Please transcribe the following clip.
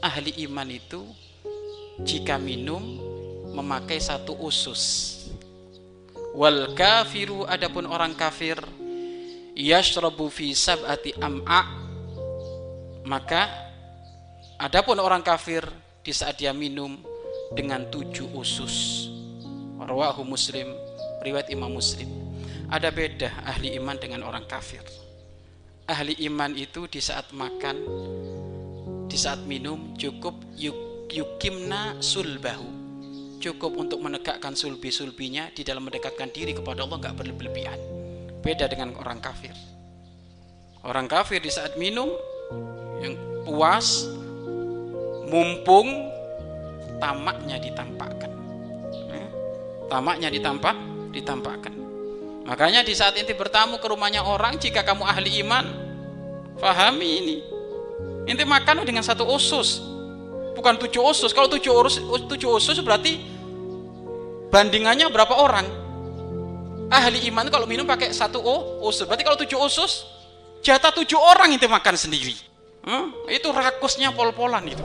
ahli iman itu jika minum memakai satu usus. Wal kafiru adapun orang kafir yashrabu fi sab'ati am'a maka adapun orang kafir di saat dia minum dengan tujuh usus. Rawahu muslim riwayat imam muslim. Ada beda ahli iman dengan orang kafir. Ahli iman itu di saat makan di saat minum cukup yuk, yukimna sulbahu. Cukup untuk menegakkan sulbi-sulbinya di dalam mendekatkan diri kepada Allah nggak berlebihan. Beda dengan orang kafir. Orang kafir di saat minum yang puas mumpung tamaknya ditampakkan. Eh, tamaknya ditampak ditampakkan. Makanya di saat inti bertamu ke rumahnya orang jika kamu ahli iman fahami ini inti makan dengan satu usus. Bukan tujuh usus. Kalau tujuh usus tujuh usus berarti bandingannya berapa orang? Ahli iman kalau minum pakai satu usus. Berarti kalau tujuh usus jatah tujuh orang inti makan sendiri. Hmm? itu rakusnya pol-polan itu